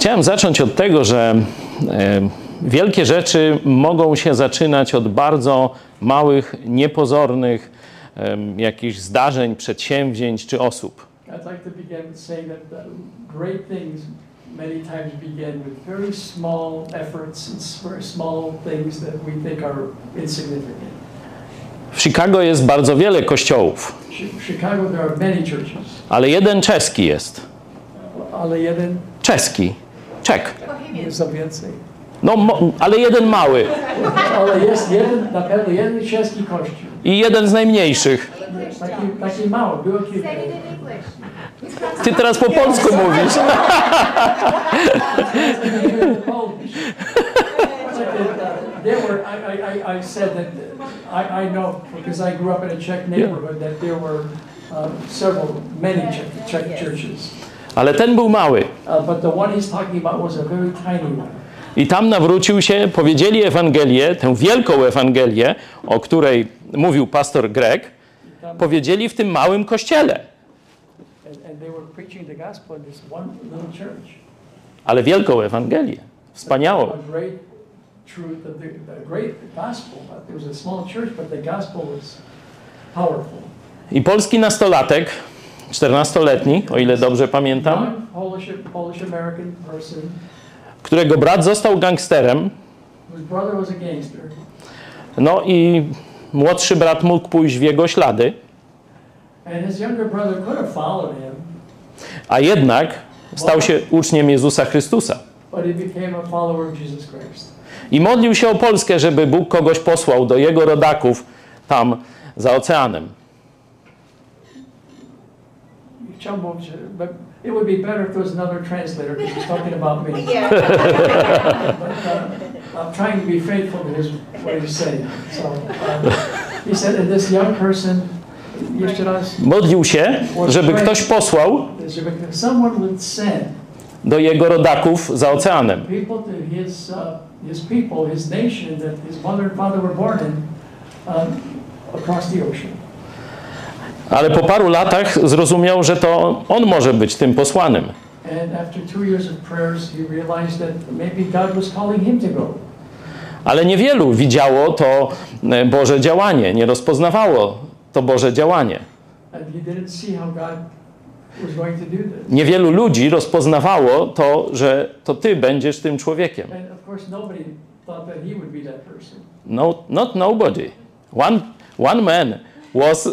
Chciałem zacząć od tego, że e, wielkie rzeczy mogą się zaczynać od bardzo małych, niepozornych jakichś zdarzeń, przedsięwzięć czy osób. I'd like to begin saying that the great things many times begin with very small efforts and s- very small things that we think are insignificant. W Chicago jest bardzo wiele kościołów, Chi- W Chicago there are many churches, ale jeden czeski jest. ale jeden Czeski. Czek. jest za więcej. No, mo- ale jeden mały Ale jest jeden, na pewno jeden czeski kościół. i jeden z najmniejszych. Taki, taki mały, było kilka. Ty teraz po polsku mówisz. There were, I, I- I, I said that, I, I know, because I grew up in a Czech neighborhood, that there were uh, several, many Czech, Czech churches. Ale ten był mały. I tam nawrócił się, powiedzieli Ewangelię, tę wielką Ewangelię, o której mówił pastor Greg, powiedzieli w tym małym kościele. Ale wielką Ewangelię, wspaniałą. I polski nastolatek 14-letni, o ile dobrze pamiętam, którego brat został gangsterem, no i młodszy brat mógł pójść w jego ślady, a jednak stał się uczniem Jezusa Chrystusa. I modlił się o Polskę, żeby Bóg kogoś posłał do jego rodaków tam za oceanem. Że- but it would be better if there was another translator because he's talking about me. Yeah. But, uh, I'm trying to be faithful to his, what he's saying. So, um, he said that this young person, jeszcze raz, Modlił się, żeby ktoś posłał żeby someone would send do jego rodaków za oceanem. people to his, his people, his nation that his mother and father were born in, across the ocean. Ale po paru latach zrozumiał, że to on może być tym posłanym. Ale niewielu widziało to e, Boże działanie, nie rozpoznawało to Boże działanie. Niewielu ludzi rozpoznawało to, że to ty będziesz tym człowiekiem. No, not nobody. One, one man was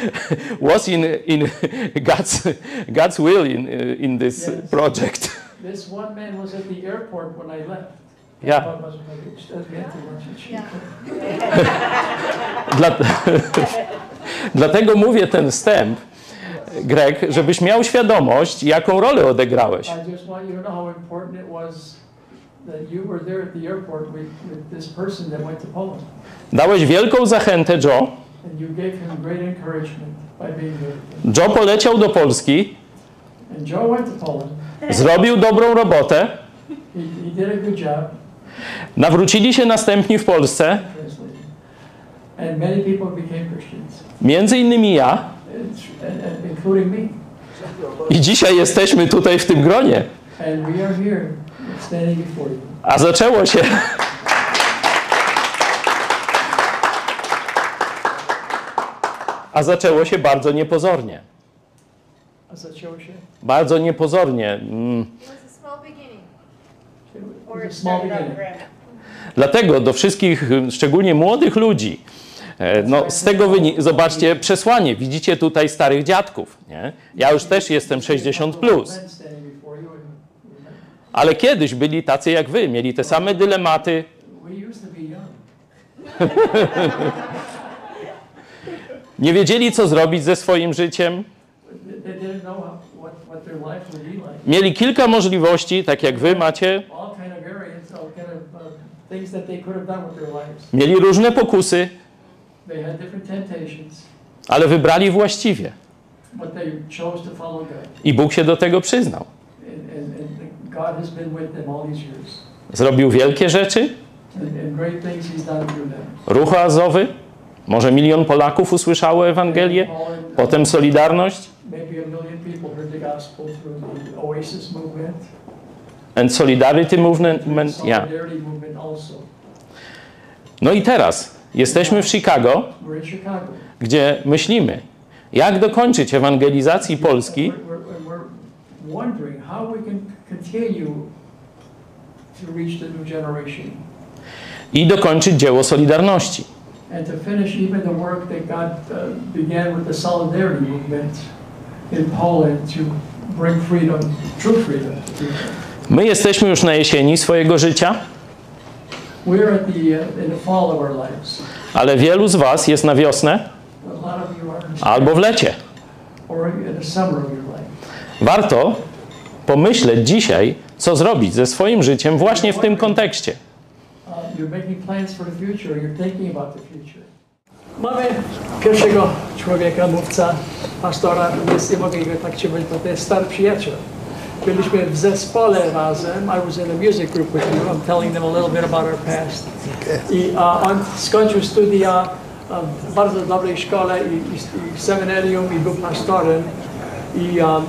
was in in God's God's will in in this yes. project. This one man was at the airport when I left. Yeah. Dlatego mówię ten wstęp, Greg, żebyś miał świadomość, jaką rolę odegrałeś. Dałeś wielką zachętę, Joe, Joe poleciał do Polski. Zrobił dobrą robotę. Nawrócili się następni w Polsce. Między innymi ja. I dzisiaj jesteśmy tutaj w tym gronie. A zaczęło się. A zaczęło się bardzo niepozornie. A zaczęło się? Bardzo niepozornie. Mm. Dlatego do wszystkich, szczególnie młodych ludzi, e, no, z tego wynika, zobaczcie przesłanie. Widzicie tutaj starych dziadków. Nie? Ja już też jestem 60 plus. Ale kiedyś byli tacy jak wy, mieli te same dylematy. Nie wiedzieli, co zrobić ze swoim życiem. Mieli kilka możliwości, tak jak wy macie. Mieli różne pokusy, ale wybrali właściwie. I Bóg się do tego przyznał. Zrobił wielkie rzeczy. Ruch oazowy. Może milion Polaków usłyszało Ewangelię, potem Solidarność? And Solidarity Movement, yeah. No i teraz jesteśmy w Chicago, gdzie myślimy, jak dokończyć ewangelizacji Polski. I dokończyć dzieło Solidarności and to finish even the work that God uh, began with the solidarity movement in Poland to bring freedom, true freedom to people. My jesteśmy już na jesieni swojego życia, We're at the, uh, in the fall of our lives. ale wielu z Was jest na wiosnę albo w lecie. Warto pomyśleć dzisiaj, co zrobić ze swoim życiem właśnie w tym kontekście. You're making plans for the future, you're thinking about the future. Mamy pierwszego człowieka, mówca, pastora, jest, nie mogę go tak cię powiedzieć, bo to jest stary przyjaciel. Byliśmy w zespole razem, I was in a music group with you, I'm telling them a little bit about our past. I uh, on skończył studia w bardzo dobrej szkole i, i, i seminarium i był pastorem. I um,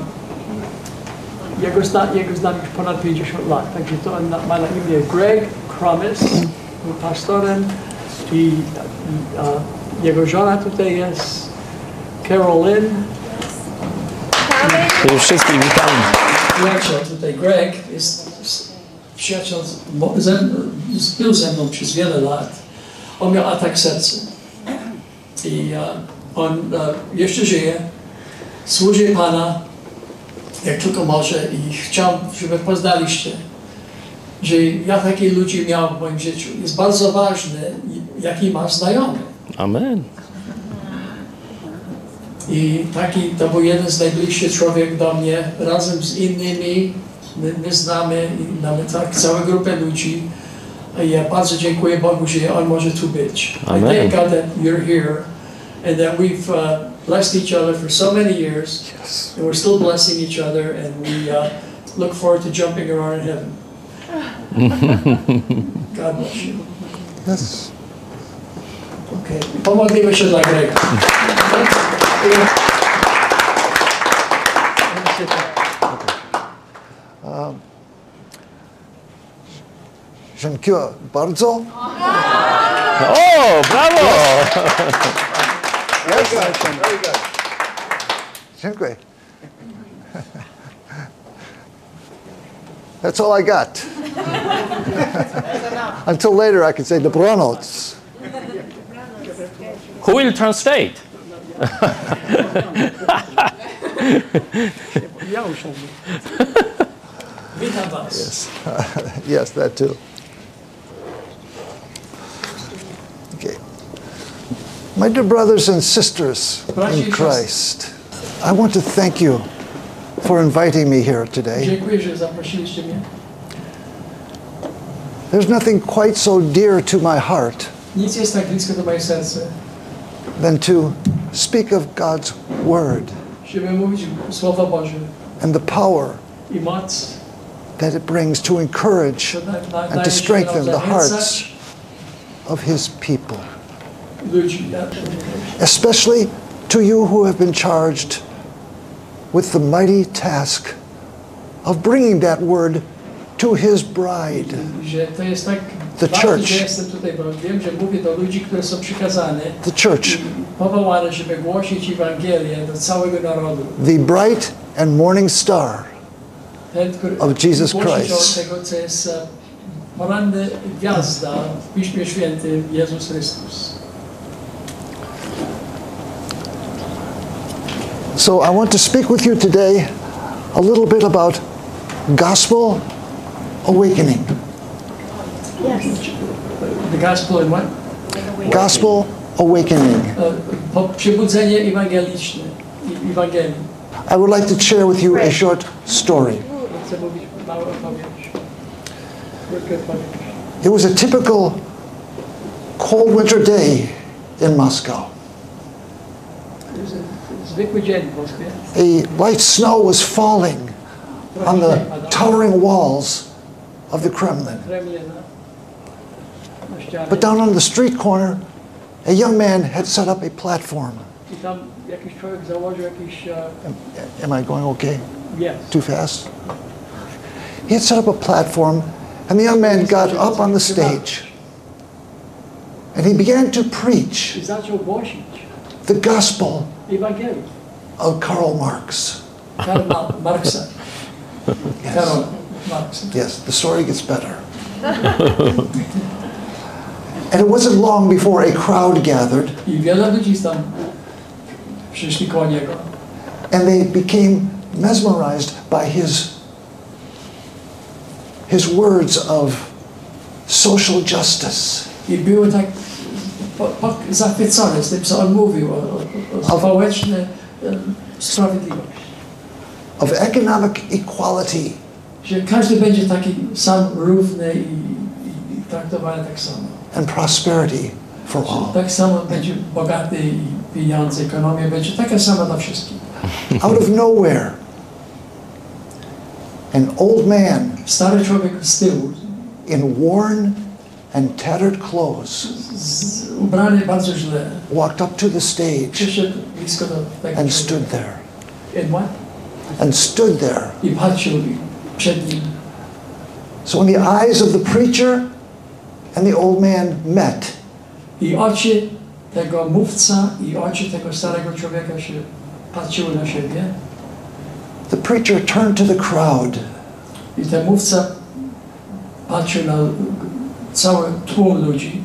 jego, zna, jego znam już ponad 50 lat, także to on ma na imię Greg Cromis, był pastorem i, a, jego żona tutaj jest Carolyn. I wszystkich witamy. Przyjaciel tutaj, Greg, jest przyjaciel, ze, był ze mną przez wiele lat. On miał atak serca i e, on e, jeszcze żyje, służy Pana jak tylko może i chciał, żeby poznaliście, że ja takich ludzi miał w moim życiu. Jest bardzo ważne, jaki masz znajomy. Amen. I taki to był jeden z najbliższych człowiek do mnie, razem z innymi, my, my znamy, i nawet tak całą grupę ludzi. I ja bardzo dziękuję Bogu, że on może tu być. I Amen. thank God that you're here and that we've uh, blessed each other for so many years. And we're still blessing each other and we uh, look forward to jumping around in heaven. God bless you. Yes. Okay. Pomodlimy się dla Grega. Dziękuję bardzo. O, brawo! Very good. Dziękuję. That's all I got. Until later, I can say dobranoc. Who will translate? Ja usiądę. Witam Was. Yes, that too. Okay. My dear brothers and sisters in Christ, I want to thank you for inviting me here today. Dziękuję, że zaprosiliście mnie. There's nothing quite so dear to my heart Nic jest tak blisko do mojego serca, than to speak of God's Word żeby mówić Słowo Boże and the power that it brings to encourage to na, na, and to strengthen the hearts of His people, especially to you who have been charged with the mighty task of bringing that Word to His bride. Że to jest tak The church. że jestem tutaj, bo wiem, że mówię do ludzi, które są przykazane, The church, powołane, żeby głosić Ewangelię do całego narodu. the bright and morning star Of Jesus Christ. o tego, co jest poranny gwiazda w Piśmie Świętym, Jezus Chrystus. So I want to speak with you today a little bit about gospel awakening. Yes. The Gospel and what? Gospel awakening. Uh, po- Przebudzenie i- would like to share with you a short story. Chcę mówić małą opowieść. Krótką opowieść. It was a typical cold winter day in Moscow. To jest Zwykły dzień w A light snow was falling on the towering walls of the Kremlin. Kremlin na, na ścianie. But down on the street corner, a young man had set up a platform. I tam jakiś człowiek założył jakiś e, Am I going okay? jest. Too fast? he had set up a platform, and the young man got up on the stage and he began to preach I zaczął głosić the gospel of Karl Marx. Karla Marksa. Karol Marksa. Yes, the story gets better. and it wasn't long before a crowd gathered I wiele ludzi tam przyszli koło niego. and they became mesmerized by his his words of social justice, I były tak po, po, zachwycone z tym, co on mówił o, o, o społecznej em, sprawiedliwości. of economic equality, Że każdy będzie taki sam, równy i, i, i traktowany tak samo. and prosperity for all. Tak samo będzie bogaty i pieniądze, ekonomia będzie taka sama dla wszystkich. Out of nowhere, an old man Stary człowiek z tyłu, in worn and tattered clothes z, ubrany bardzo źle, walked up to the stage przyszedł blisko do and stood there. And what? And stood there. I patrzył przed nim. So when the eyes of the preacher and the old man met, I oczy tego mówca i oczy tego starego człowieka się patrzyły na siebie. the preacher turned to the crowd I ten mówca patrzył na tłum ludzi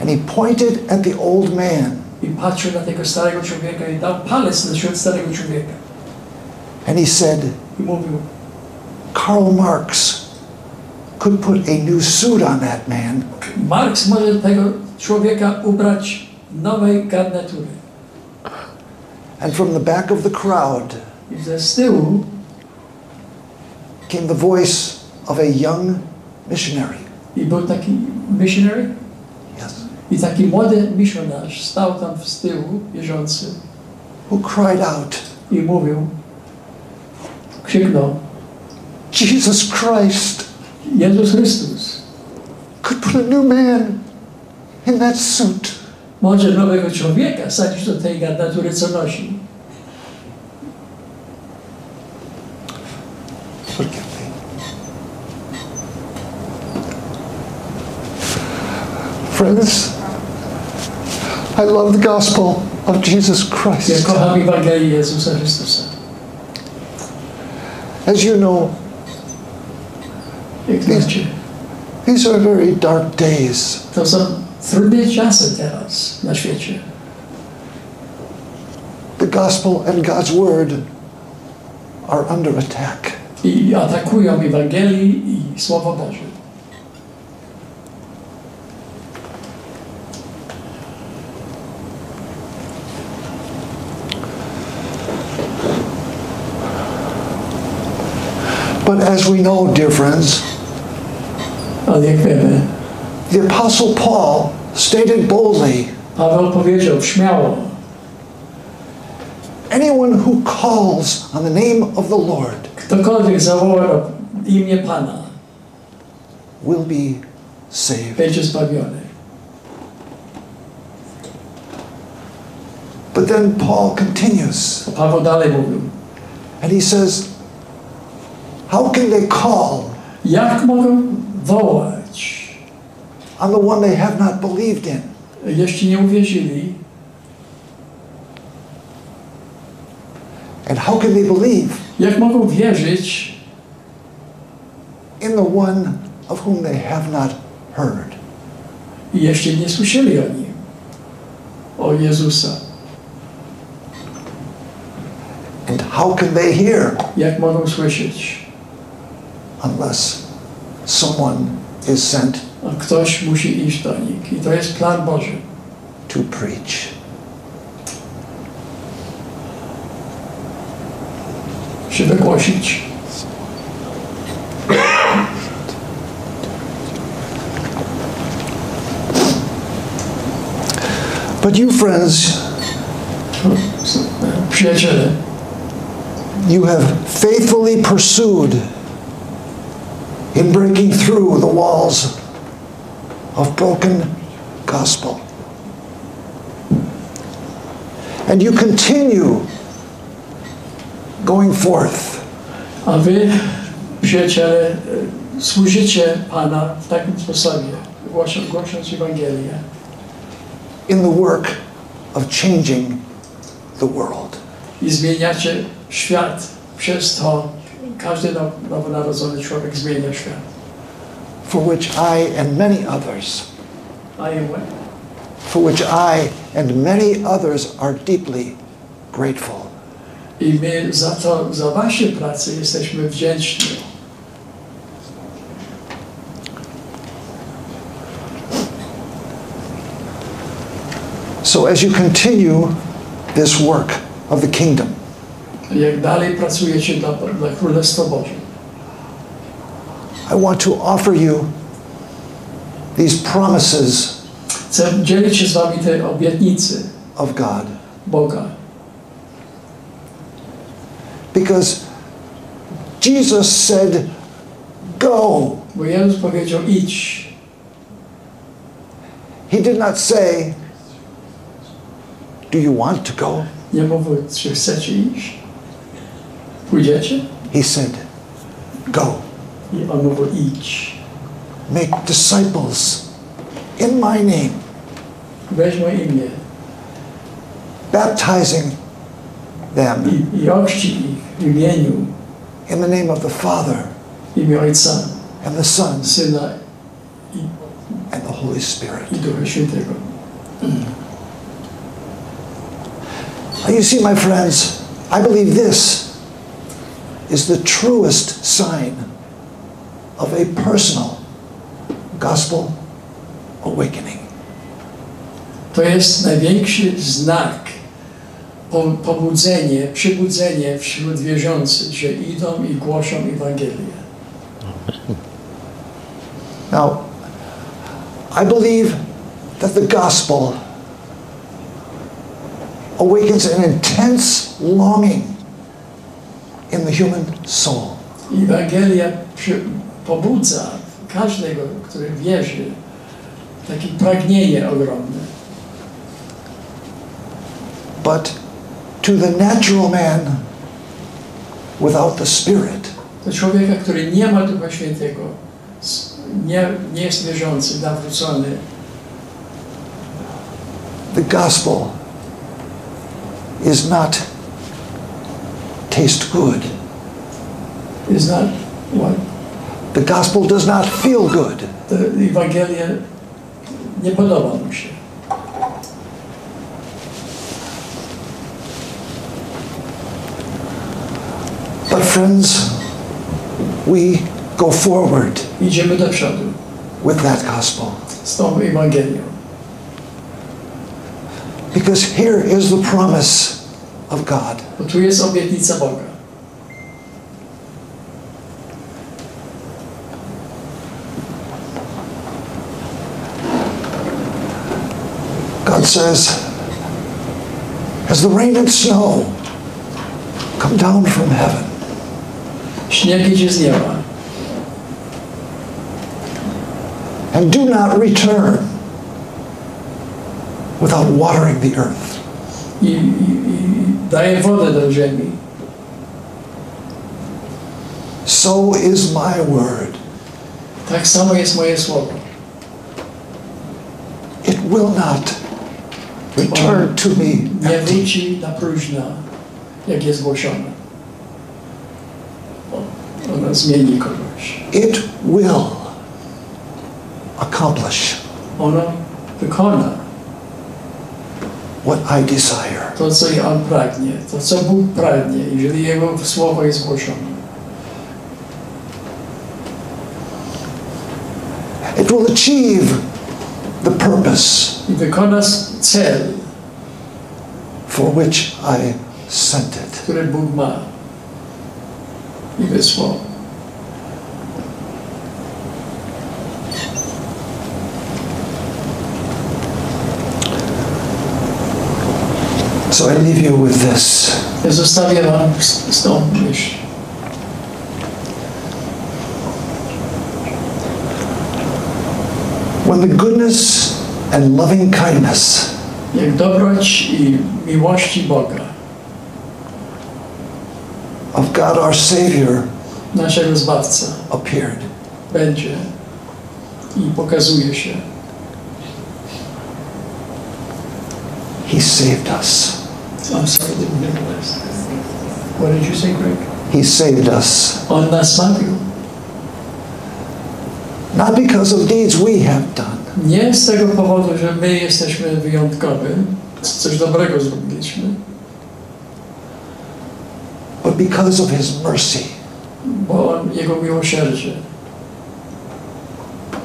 and he pointed at the old man i patrzył na tego starego człowieka i dał palec na starego człowieka. and he said, I mówił, Karl Marx could put a new suit on that man Marks może tego człowieka ubrać nowej garnitury. And from the back of the crowd I ze tyłu came the voice of a young missionary. i był taki missionary Yes. i taki młody misjonarz stał tam z tyłu, wierzący Who cried out, i mówił, krzyknął, Jesus Christ Jezus Chrystus could put a new man in that suit. może nowego człowieka sadzić do tej garnitury, co nosi. Forgive me. Friends, I love the gospel of Jesus Ja Christ. kocham Ewangelię Jezusa Chrystusa. As you know, Wiecie, these are very dark days. to są trudne czasy teraz na świecie. The gospel and God's word are under attack. I atakują Ewangelii i Słowo Boże. But as we know, dear friends, Ale jak wiemy, the Apostle Paul stated boldly Paweł powiedział śmiało, anyone who calls on the name of the Lord ktokolwiek zawoła imię Pana, will be saved. będzie zbawiony. But then Paul continues Paweł dalej mówił, and he says, How can they call jak mogą wołać, on the one they have not believed in? jeśli nie uwierzyli, And how can they believe jak mogą wierzyć, in the one of whom they have not heard? jeśli nie słyszeli o nim, o Jezusa. And how can they hear Jak mogą słyszeć? unless someone is sent A ktoś musi iść do nich. I to jest plan Boży. to preach? But you, friends, Przyjaciele, you have faithfully pursued in breaking through the walls of broken gospel. And you continue going forth a wy przyjaciele, e, eh, służycie Pana w takim sposobie, głosząc Ewangelię in the work of changing the world. i zmieniacie świat. Przez to każdy now- nowonarodzony człowiek zmienia świat. For which I and many others, i my- for which I and many others are deeply grateful. I my za to, za Wasze pracę jesteśmy wdzięczni. So as you continue this work of the kingdom, Jak dalej pracujecie dla, dla Królestwa Boże. I want to offer you these promises Chcę dzielić się z Wami te obietnice of God Boga. because Jesus said, Go. Bo Jezus powiedział idź. He did not say, Do you want to go? Nie mówił, czy chcecie iść. Pójdziecie? He said, Go. I on mówił. Make disciples in my name, Weź moje imię baptizing them i, i ochrzci ich w in the name of the Father and the Son and the Holy Spirit. i Ducha Świętego. Now, you see, my friends, I believe this is the truest sign of a personal gospel awakening. To jest największy znak, po, pobudzenie, przybudzenie wśród wierzących, że idą i głoszą Ewangelię. Now, I believe that the gospel awakens an intense longing in the human soul. Ewangelia pobudza każdego, który wierzy, takie pragnienie ogromne. But to the natural man without the Spirit, Do człowieka, który nie ma Ducha Świętego, nie, nie jest wierzący, nawrócony, the gospel is not taste good. is not what? The gospel does not feel good. Ewangelia nie podoba mu się. But friends, we go forward Idziemy do przodu with that gospel z tą Ewangelią. because here is the promise of God. Jest obietnica Boga. God says, as the rain and snow come down from heaven, Śnieg idzie z nieba and do not return without watering the earth. i, i daje wodę do ziemi. So is my word. Tak samo jest moje słowo. It will not return to me Nie wróci na próżno, jak jest głoszone. Ona zmieni kogoś. It will accomplish Ona wykona what I desire. to, co On pragnie, to, co Bóg pragnie, jeżeli Jego słowo jest głoszone. It will achieve the purpose I wykona cel, for which I sent it. który Bóg ma i wysłał. So I leave you with this. Ja zostawię Wam z, z tą myśl. When the goodness and loving kindness Jak dobroć i miłości Boga, of God our Savior naszego Zbawca appeared. będzie i pokazuje się. He saved us. I'm sorry, didn't the last. What did you say, Greg? He saved us. On nas zbawił. Not because of deeds we have done, Nie z tego powodu, że my jesteśmy wyjątkowi, coś dobrego zrobiliśmy, but because of His mercy. bo Jego miłosierdzie,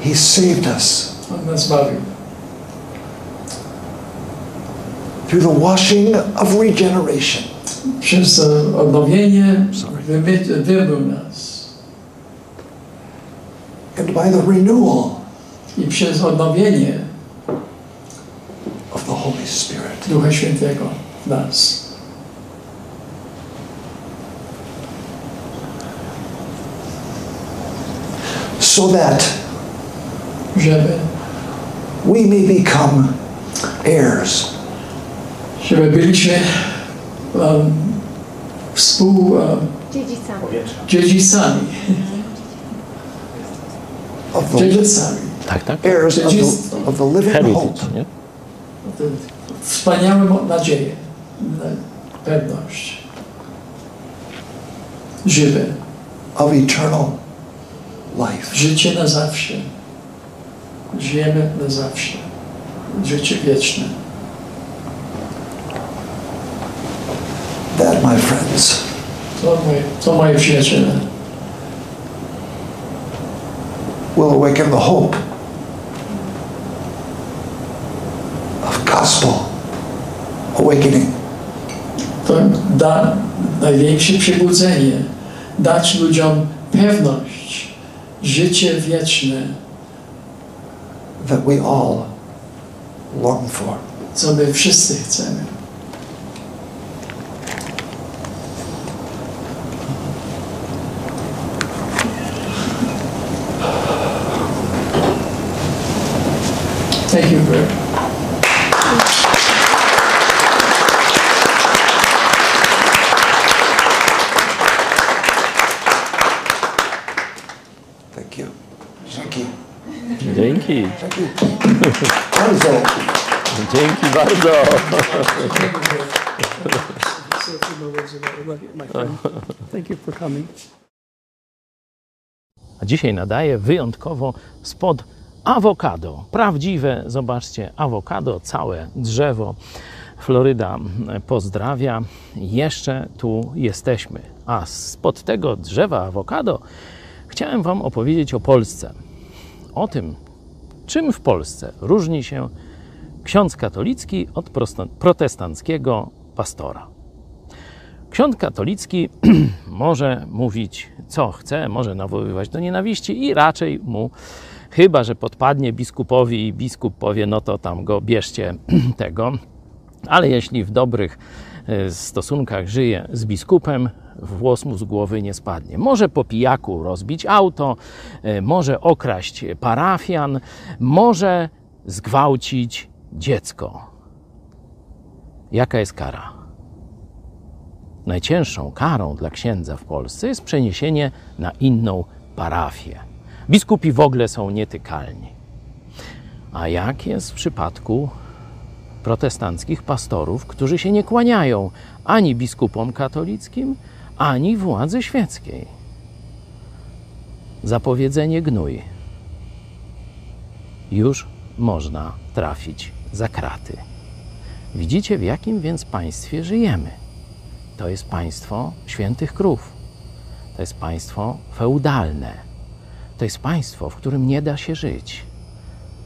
He saved us On nas zbawił. Through the washing of regeneration. Przez odnowienie wymył nas. and by the renewal I przez odnowienie of the Holy Spirit. Ducha Świętego w nas. So that Żeby, we may become heirs żeby byliśmy um, współ um, Dziedzicami. dziedzicami. of the Dziedzicami. Tak, tak. heirs of the, of the living hope Heritage, nie? Nadzieję, na- pewność. Żywe, of eternal life. życie na zawsze. Żyjemy na zawsze. Życie wieczne. That, my friends, To moje przyjaciele. will awaken the hope of gospel awakening. To da największe przebudzenie, dać ludziom pewność, życie wieczne, that we all long for. co my wszyscy chcemy. Thank you, Greg. Thank you. Thank you. Dzięki. Thank you. Bardzo. Dzięki bardzo. A dzisiaj nadaję wyjątkowo spod awokado. Prawdziwe, zobaczcie, awokado, całe drzewo. Floryda pozdrawia. Jeszcze tu jesteśmy. A spod tego drzewa awokado chciałem Wam opowiedzieć o Polsce. O tym, czym w Polsce różni się ksiądz katolicki od protestanckiego pastora. Ksiądz katolicki może mówić co chce, może nawoływać do nienawiści i raczej mu, chyba że podpadnie biskupowi i biskup powie, no to tam go bierzcie tego. Ale jeśli w dobrych e, stosunkach żyje z biskupem, włos mu z głowy nie spadnie. Może po pijaku rozbić auto, e, może okraść parafian, może zgwałcić dziecko. Jaka jest kara? Najcięższą karą dla księdza w Polsce jest przeniesienie na inną parafię. Biskupi w ogóle są nietykalni. A jak jest w przypadku protestanckich pastorów, którzy się nie kłaniają ani biskupom katolickim, ani władzy świeckiej? Zapowiedzenie gnój. Już można trafić za kraty. Widzicie, w jakim więc państwie żyjemy? To jest państwo świętych krów. To jest państwo feudalne. To jest państwo, w którym nie da się żyć.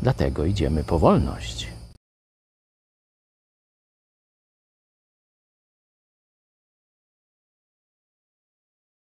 Dlatego idziemy po wolność.